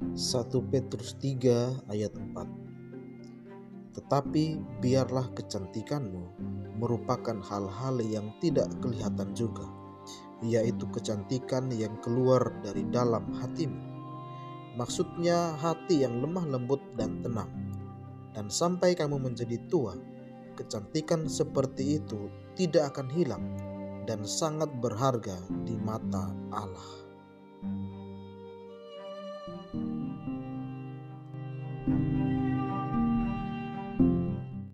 1 Petrus 3 ayat 4 Tetapi biarlah kecantikanmu merupakan hal-hal yang tidak kelihatan juga, yaitu kecantikan yang keluar dari dalam hatimu. Maksudnya hati yang lemah lembut dan tenang. Dan sampai kamu menjadi tua, kecantikan seperti itu tidak akan hilang dan sangat berharga di mata Allah.